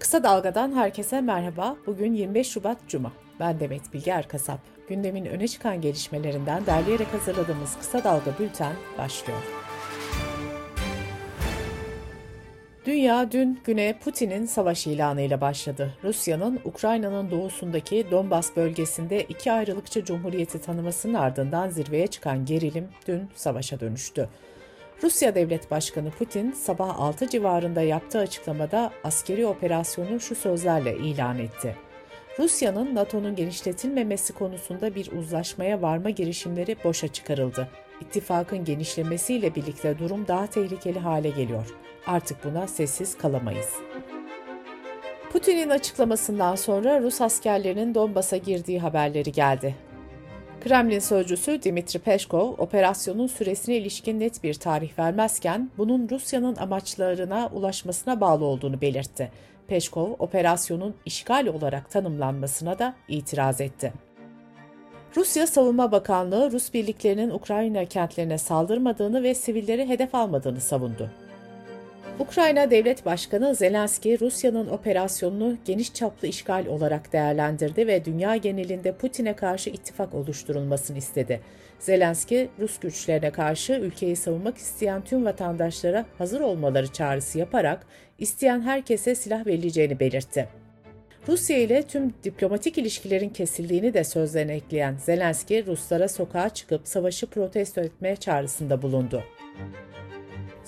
Kısa Dalga'dan herkese merhaba. Bugün 25 Şubat Cuma. Ben Demet Bilge Erkasap. Gündemin öne çıkan gelişmelerinden derleyerek hazırladığımız Kısa Dalga Bülten başlıyor. Dünya dün güne Putin'in savaş ilanıyla başladı. Rusya'nın Ukrayna'nın doğusundaki Donbas bölgesinde iki ayrılıkçı cumhuriyeti tanımasının ardından zirveye çıkan gerilim dün savaşa dönüştü. Rusya Devlet Başkanı Putin sabah 6 civarında yaptığı açıklamada askeri operasyonu şu sözlerle ilan etti. Rusya'nın NATO'nun genişletilmemesi konusunda bir uzlaşmaya varma girişimleri boşa çıkarıldı. İttifakın genişlemesiyle birlikte durum daha tehlikeli hale geliyor. Artık buna sessiz kalamayız. Putin'in açıklamasından sonra Rus askerlerinin Donbas'a girdiği haberleri geldi. Kremlin sözcüsü Dimitri Peşkov, operasyonun süresine ilişkin net bir tarih vermezken bunun Rusya'nın amaçlarına ulaşmasına bağlı olduğunu belirtti. Peşkov, operasyonun işgal olarak tanımlanmasına da itiraz etti. Rusya Savunma Bakanlığı, Rus birliklerinin Ukrayna kentlerine saldırmadığını ve sivilleri hedef almadığını savundu. Ukrayna Devlet Başkanı Zelenski, Rusya'nın operasyonunu geniş çaplı işgal olarak değerlendirdi ve dünya genelinde Putin'e karşı ittifak oluşturulmasını istedi. Zelenski, Rus güçlerine karşı ülkeyi savunmak isteyen tüm vatandaşlara hazır olmaları çağrısı yaparak isteyen herkese silah verileceğini belirtti. Rusya ile tüm diplomatik ilişkilerin kesildiğini de sözlerine ekleyen Zelenski, Ruslara sokağa çıkıp savaşı protesto etmeye çağrısında bulundu.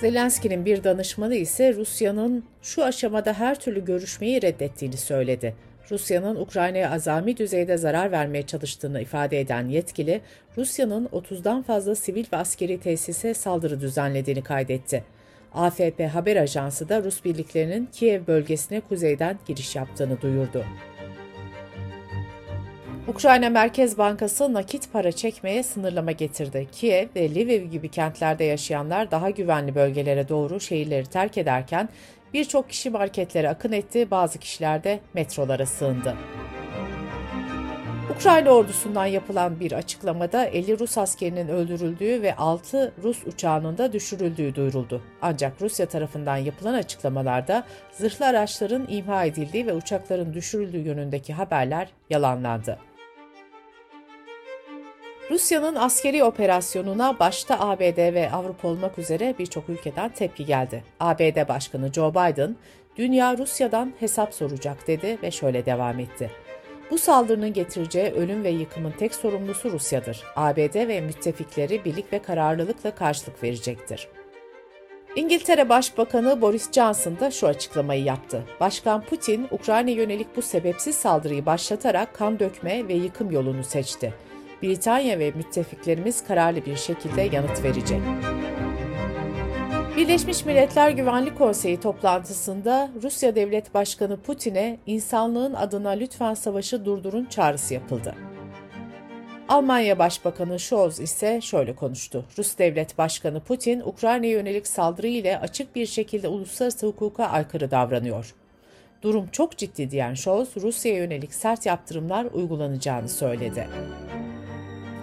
Zelenski'nin bir danışmanı ise Rusya'nın şu aşamada her türlü görüşmeyi reddettiğini söyledi. Rusya'nın Ukrayna'ya azami düzeyde zarar vermeye çalıştığını ifade eden yetkili, Rusya'nın 30'dan fazla sivil ve askeri tesise saldırı düzenlediğini kaydetti. AFP haber ajansı da Rus birliklerinin Kiev bölgesine kuzeyden giriş yaptığını duyurdu. Ukrayna Merkez Bankası nakit para çekmeye sınırlama getirdi. Kiev ve Lviv gibi kentlerde yaşayanlar daha güvenli bölgelere doğru şehirleri terk ederken birçok kişi marketlere akın etti, bazı kişiler de metrolara sığındı. Ukrayna ordusundan yapılan bir açıklamada 50 Rus askerinin öldürüldüğü ve 6 Rus uçağının da düşürüldüğü duyuruldu. Ancak Rusya tarafından yapılan açıklamalarda zırhlı araçların imha edildiği ve uçakların düşürüldüğü yönündeki haberler yalanlandı. Rusya'nın askeri operasyonuna başta ABD ve Avrupa olmak üzere birçok ülkeden tepki geldi. ABD Başkanı Joe Biden, "Dünya Rusya'dan hesap soracak." dedi ve şöyle devam etti. Bu saldırının getireceği ölüm ve yıkımın tek sorumlusu Rusya'dır. ABD ve müttefikleri birlik ve kararlılıkla karşılık verecektir. İngiltere Başbakanı Boris Johnson da şu açıklamayı yaptı. Başkan Putin, Ukrayna yönelik bu sebepsiz saldırıyı başlatarak kan dökme ve yıkım yolunu seçti. Britanya ve müttefiklerimiz kararlı bir şekilde yanıt verecek. Birleşmiş Milletler Güvenlik Konseyi toplantısında Rusya Devlet Başkanı Putin'e insanlığın adına lütfen savaşı durdurun çağrısı yapıldı. Almanya Başbakanı Scholz ise şöyle konuştu. Rus Devlet Başkanı Putin, Ukrayna'ya yönelik saldırı ile açık bir şekilde uluslararası hukuka aykırı davranıyor. Durum çok ciddi diyen Scholz, Rusya'ya yönelik sert yaptırımlar uygulanacağını söyledi.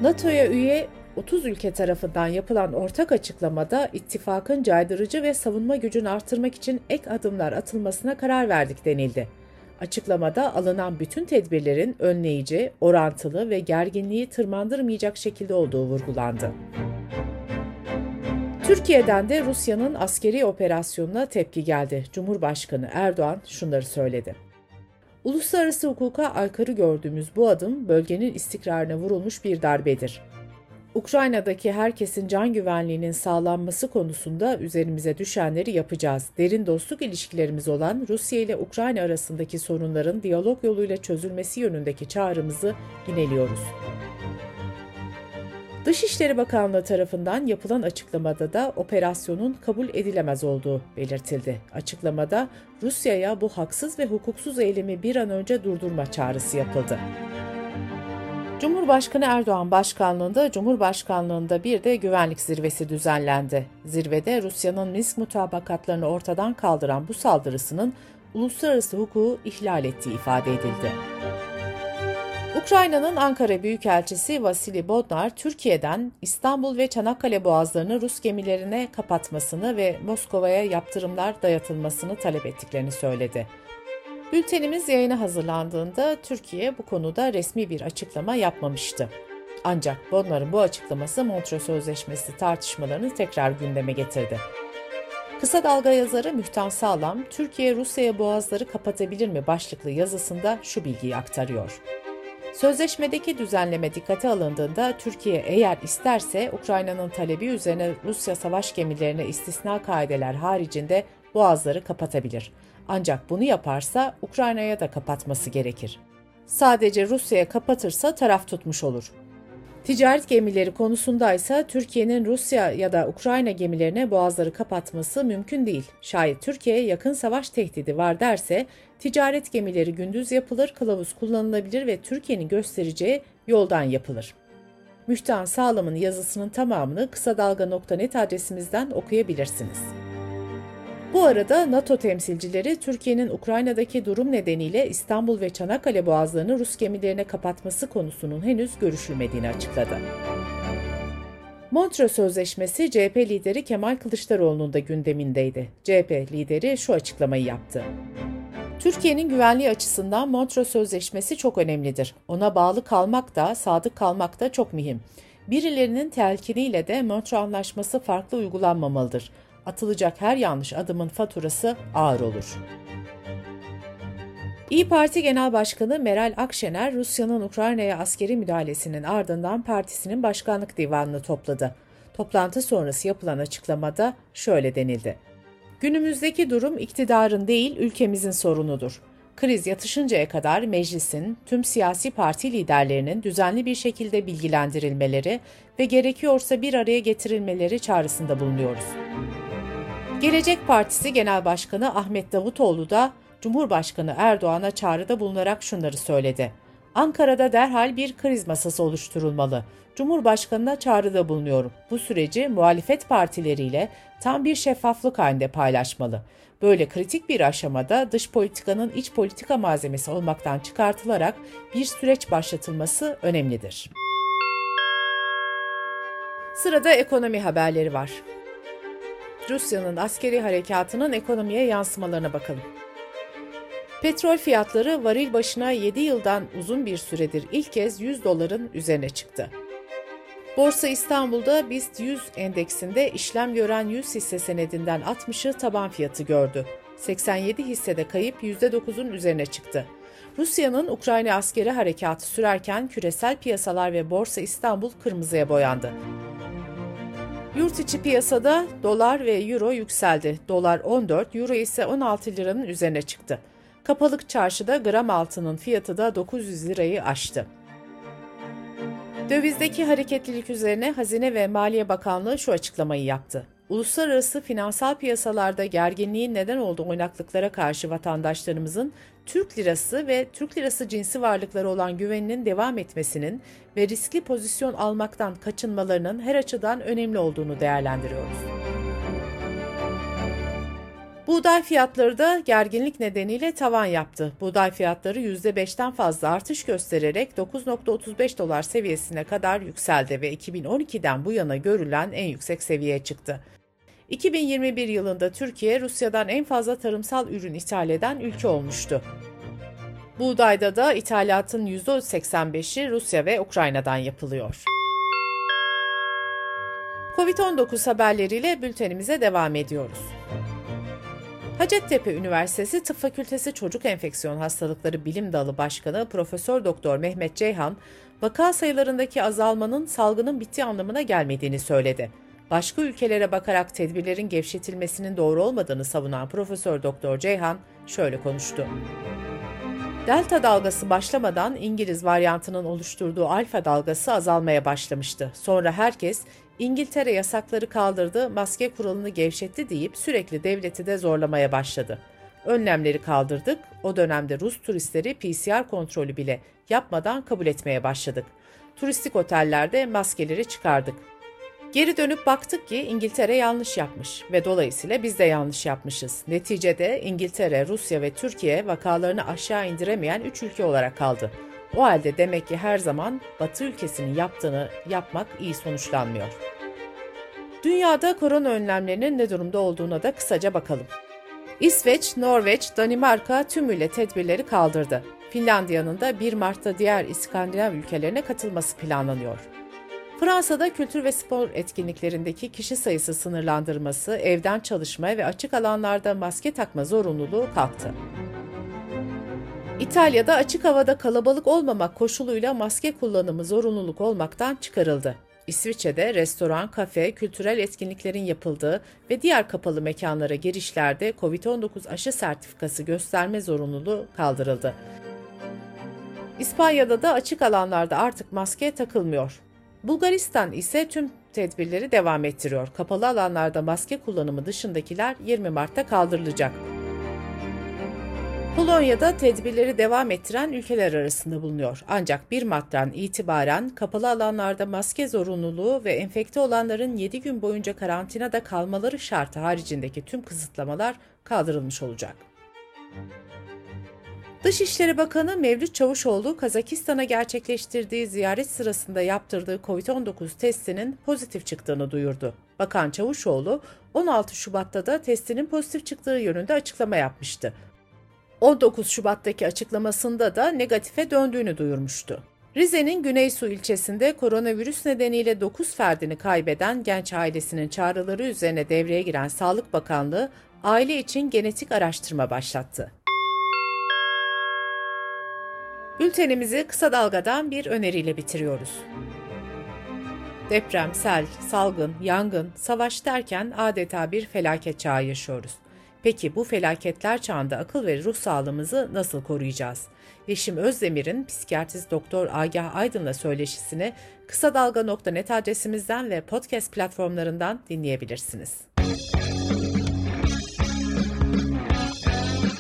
NATO'ya üye 30 ülke tarafından yapılan ortak açıklamada ittifakın caydırıcı ve savunma gücünü artırmak için ek adımlar atılmasına karar verdik denildi. Açıklamada alınan bütün tedbirlerin önleyici, orantılı ve gerginliği tırmandırmayacak şekilde olduğu vurgulandı. Türkiye'den de Rusya'nın askeri operasyonuna tepki geldi. Cumhurbaşkanı Erdoğan şunları söyledi. Uluslararası hukuka aykırı gördüğümüz bu adım bölgenin istikrarına vurulmuş bir darbedir. Ukrayna'daki herkesin can güvenliğinin sağlanması konusunda üzerimize düşenleri yapacağız. Derin dostluk ilişkilerimiz olan Rusya ile Ukrayna arasındaki sorunların diyalog yoluyla çözülmesi yönündeki çağrımızı yineliyoruz. Dışişleri Bakanlığı tarafından yapılan açıklamada da operasyonun kabul edilemez olduğu belirtildi. Açıklamada Rusya'ya bu haksız ve hukuksuz eylemi bir an önce durdurma çağrısı yapıldı. Cumhurbaşkanı Erdoğan başkanlığında Cumhurbaşkanlığında bir de güvenlik zirvesi düzenlendi. Zirvede Rusya'nın Minsk mutabakatlarını ortadan kaldıran bu saldırısının uluslararası hukuku ihlal ettiği ifade edildi. Ukrayna'nın Ankara Büyükelçisi Vasili Bodnar, Türkiye'den İstanbul ve Çanakkale boğazlarını Rus gemilerine kapatmasını ve Moskova'ya yaptırımlar dayatılmasını talep ettiklerini söyledi. Bültenimiz yayına hazırlandığında Türkiye bu konuda resmi bir açıklama yapmamıştı. Ancak Bonnar'ın bu açıklaması Montreux Sözleşmesi tartışmalarını tekrar gündeme getirdi. Kısa Dalga yazarı Mühtan Sağlam, Türkiye Rusya'ya boğazları kapatabilir mi başlıklı yazısında şu bilgiyi aktarıyor. Sözleşmedeki düzenleme dikkate alındığında Türkiye eğer isterse Ukrayna'nın talebi üzerine Rusya savaş gemilerine istisna kaideler haricinde boğazları kapatabilir. Ancak bunu yaparsa Ukrayna'ya da kapatması gerekir. Sadece Rusya'ya kapatırsa taraf tutmuş olur. Ticaret gemileri konusunda ise Türkiye'nin Rusya ya da Ukrayna gemilerine boğazları kapatması mümkün değil. Şayet Türkiye'ye yakın savaş tehdidi var derse ticaret gemileri gündüz yapılır, kılavuz kullanılabilir ve Türkiye'nin göstereceği yoldan yapılır. Mühtan Sağlam'ın yazısının tamamını kısa dalga.net adresimizden okuyabilirsiniz. Bu arada NATO temsilcileri Türkiye'nin Ukrayna'daki durum nedeniyle İstanbul ve Çanakkale boğazlarını Rus gemilerine kapatması konusunun henüz görüşülmediğini açıkladı. Montreux Sözleşmesi CHP lideri Kemal Kılıçdaroğlu'nun da gündemindeydi. CHP lideri şu açıklamayı yaptı. Türkiye'nin güvenliği açısından Montreux Sözleşmesi çok önemlidir. Ona bağlı kalmak da, sadık kalmak da çok mühim. Birilerinin telkiniyle de Montreux Anlaşması farklı uygulanmamalıdır atılacak her yanlış adımın faturası ağır olur. İyi Parti Genel Başkanı Meral Akşener, Rusya'nın Ukrayna'ya askeri müdahalesinin ardından partisinin başkanlık divanını topladı. Toplantı sonrası yapılan açıklamada şöyle denildi. Günümüzdeki durum iktidarın değil, ülkemizin sorunudur. Kriz yatışıncaya kadar meclisin, tüm siyasi parti liderlerinin düzenli bir şekilde bilgilendirilmeleri ve gerekiyorsa bir araya getirilmeleri çağrısında bulunuyoruz. Gelecek Partisi Genel Başkanı Ahmet Davutoğlu da Cumhurbaşkanı Erdoğan'a çağrıda bulunarak şunları söyledi. Ankara'da derhal bir kriz masası oluşturulmalı. Cumhurbaşkanına çağrıda bulunuyorum. Bu süreci muhalefet partileriyle tam bir şeffaflık halinde paylaşmalı. Böyle kritik bir aşamada dış politikanın iç politika malzemesi olmaktan çıkartılarak bir süreç başlatılması önemlidir. Sırada ekonomi haberleri var. Rusya'nın askeri harekatının ekonomiye yansımalarına bakalım. Petrol fiyatları varil başına 7 yıldan uzun bir süredir ilk kez 100 doların üzerine çıktı. Borsa İstanbul'da BIST 100 endeksinde işlem gören 100 hisse senedinden 60'ı taban fiyatı gördü. 87 hissede kayıp %9'un üzerine çıktı. Rusya'nın Ukrayna askeri harekatı sürerken küresel piyasalar ve Borsa İstanbul kırmızıya boyandı. Yurt içi piyasada dolar ve euro yükseldi. Dolar 14, euro ise 16 liranın üzerine çıktı. Kapalık çarşıda gram altının fiyatı da 900 lirayı aştı. Dövizdeki hareketlilik üzerine Hazine ve Maliye Bakanlığı şu açıklamayı yaptı. Uluslararası finansal piyasalarda gerginliğin neden olduğu oynaklıklara karşı vatandaşlarımızın Türk lirası ve Türk lirası cinsi varlıkları olan güveninin devam etmesinin ve riskli pozisyon almaktan kaçınmalarının her açıdan önemli olduğunu değerlendiriyoruz. Buğday fiyatları da gerginlik nedeniyle tavan yaptı. Buğday fiyatları %5'ten fazla artış göstererek 9.35 dolar seviyesine kadar yükseldi ve 2012'den bu yana görülen en yüksek seviyeye çıktı. 2021 yılında Türkiye Rusya'dan en fazla tarımsal ürün ithal eden ülke olmuştu. Buğdayda da ithalatın %85'i Rusya ve Ukrayna'dan yapılıyor. Covid-19 haberleriyle bültenimize devam ediyoruz. Hacettepe Üniversitesi Tıp Fakültesi Çocuk Enfeksiyon Hastalıkları Bilim Dalı Başkanı Profesör Doktor Mehmet Ceyhan, vaka sayılarındaki azalmanın salgının bittiği anlamına gelmediğini söyledi. Başka ülkelere bakarak tedbirlerin gevşetilmesinin doğru olmadığını savunan Profesör Doktor Ceyhan şöyle konuştu. Delta dalgası başlamadan İngiliz varyantının oluşturduğu alfa dalgası azalmaya başlamıştı. Sonra herkes İngiltere yasakları kaldırdı, maske kuralını gevşetti deyip sürekli devleti de zorlamaya başladı. Önlemleri kaldırdık, o dönemde Rus turistleri PCR kontrolü bile yapmadan kabul etmeye başladık. Turistik otellerde maskeleri çıkardık. Geri dönüp baktık ki İngiltere yanlış yapmış ve dolayısıyla biz de yanlış yapmışız. Neticede İngiltere, Rusya ve Türkiye vakalarını aşağı indiremeyen üç ülke olarak kaldı. O halde demek ki her zaman Batı ülkesinin yaptığını yapmak iyi sonuçlanmıyor. Dünyada korona önlemlerinin ne durumda olduğuna da kısaca bakalım. İsveç, Norveç, Danimarka tümüyle tedbirleri kaldırdı. Finlandiya'nın da 1 Mart'ta diğer İskandinav ülkelerine katılması planlanıyor. Fransa'da kültür ve spor etkinliklerindeki kişi sayısı sınırlandırması, evden çalışma ve açık alanlarda maske takma zorunluluğu kalktı. İtalya'da açık havada kalabalık olmamak koşuluyla maske kullanımı zorunluluk olmaktan çıkarıldı. İsviçre'de restoran, kafe, kültürel etkinliklerin yapıldığı ve diğer kapalı mekanlara girişlerde COVID-19 aşı sertifikası gösterme zorunluluğu kaldırıldı. İspanya'da da açık alanlarda artık maske takılmıyor. Bulgaristan ise tüm tedbirleri devam ettiriyor. Kapalı alanlarda maske kullanımı dışındakiler 20 Mart'ta kaldırılacak. Polonya'da tedbirleri devam ettiren ülkeler arasında bulunuyor. Ancak 1 Mart'tan itibaren kapalı alanlarda maske zorunluluğu ve enfekte olanların 7 gün boyunca karantinada kalmaları şartı haricindeki tüm kısıtlamalar kaldırılmış olacak. Dışişleri Bakanı Mevlüt Çavuşoğlu, Kazakistan'a gerçekleştirdiği ziyaret sırasında yaptırdığı COVID-19 testinin pozitif çıktığını duyurdu. Bakan Çavuşoğlu, 16 Şubat'ta da testinin pozitif çıktığı yönünde açıklama yapmıştı. 19 Şubat'taki açıklamasında da negatife döndüğünü duyurmuştu. Rize'nin Güneysu ilçesinde koronavirüs nedeniyle 9 ferdini kaybeden genç ailesinin çağrıları üzerine devreye giren Sağlık Bakanlığı, aile için genetik araştırma başlattı. Bültenimizi kısa dalgadan bir öneriyle bitiriyoruz. Deprem, sel, salgın, yangın, savaş derken adeta bir felaket çağı yaşıyoruz. Peki bu felaketler çağında akıl ve ruh sağlığımızı nasıl koruyacağız? Yeşim Özdemir'in psikiyatrist doktor Agah Aydın'la söyleşisini kısa dalga.net adresimizden ve podcast platformlarından dinleyebilirsiniz.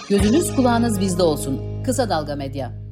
Gözünüz kulağınız bizde olsun. Kısa Dalga Medya.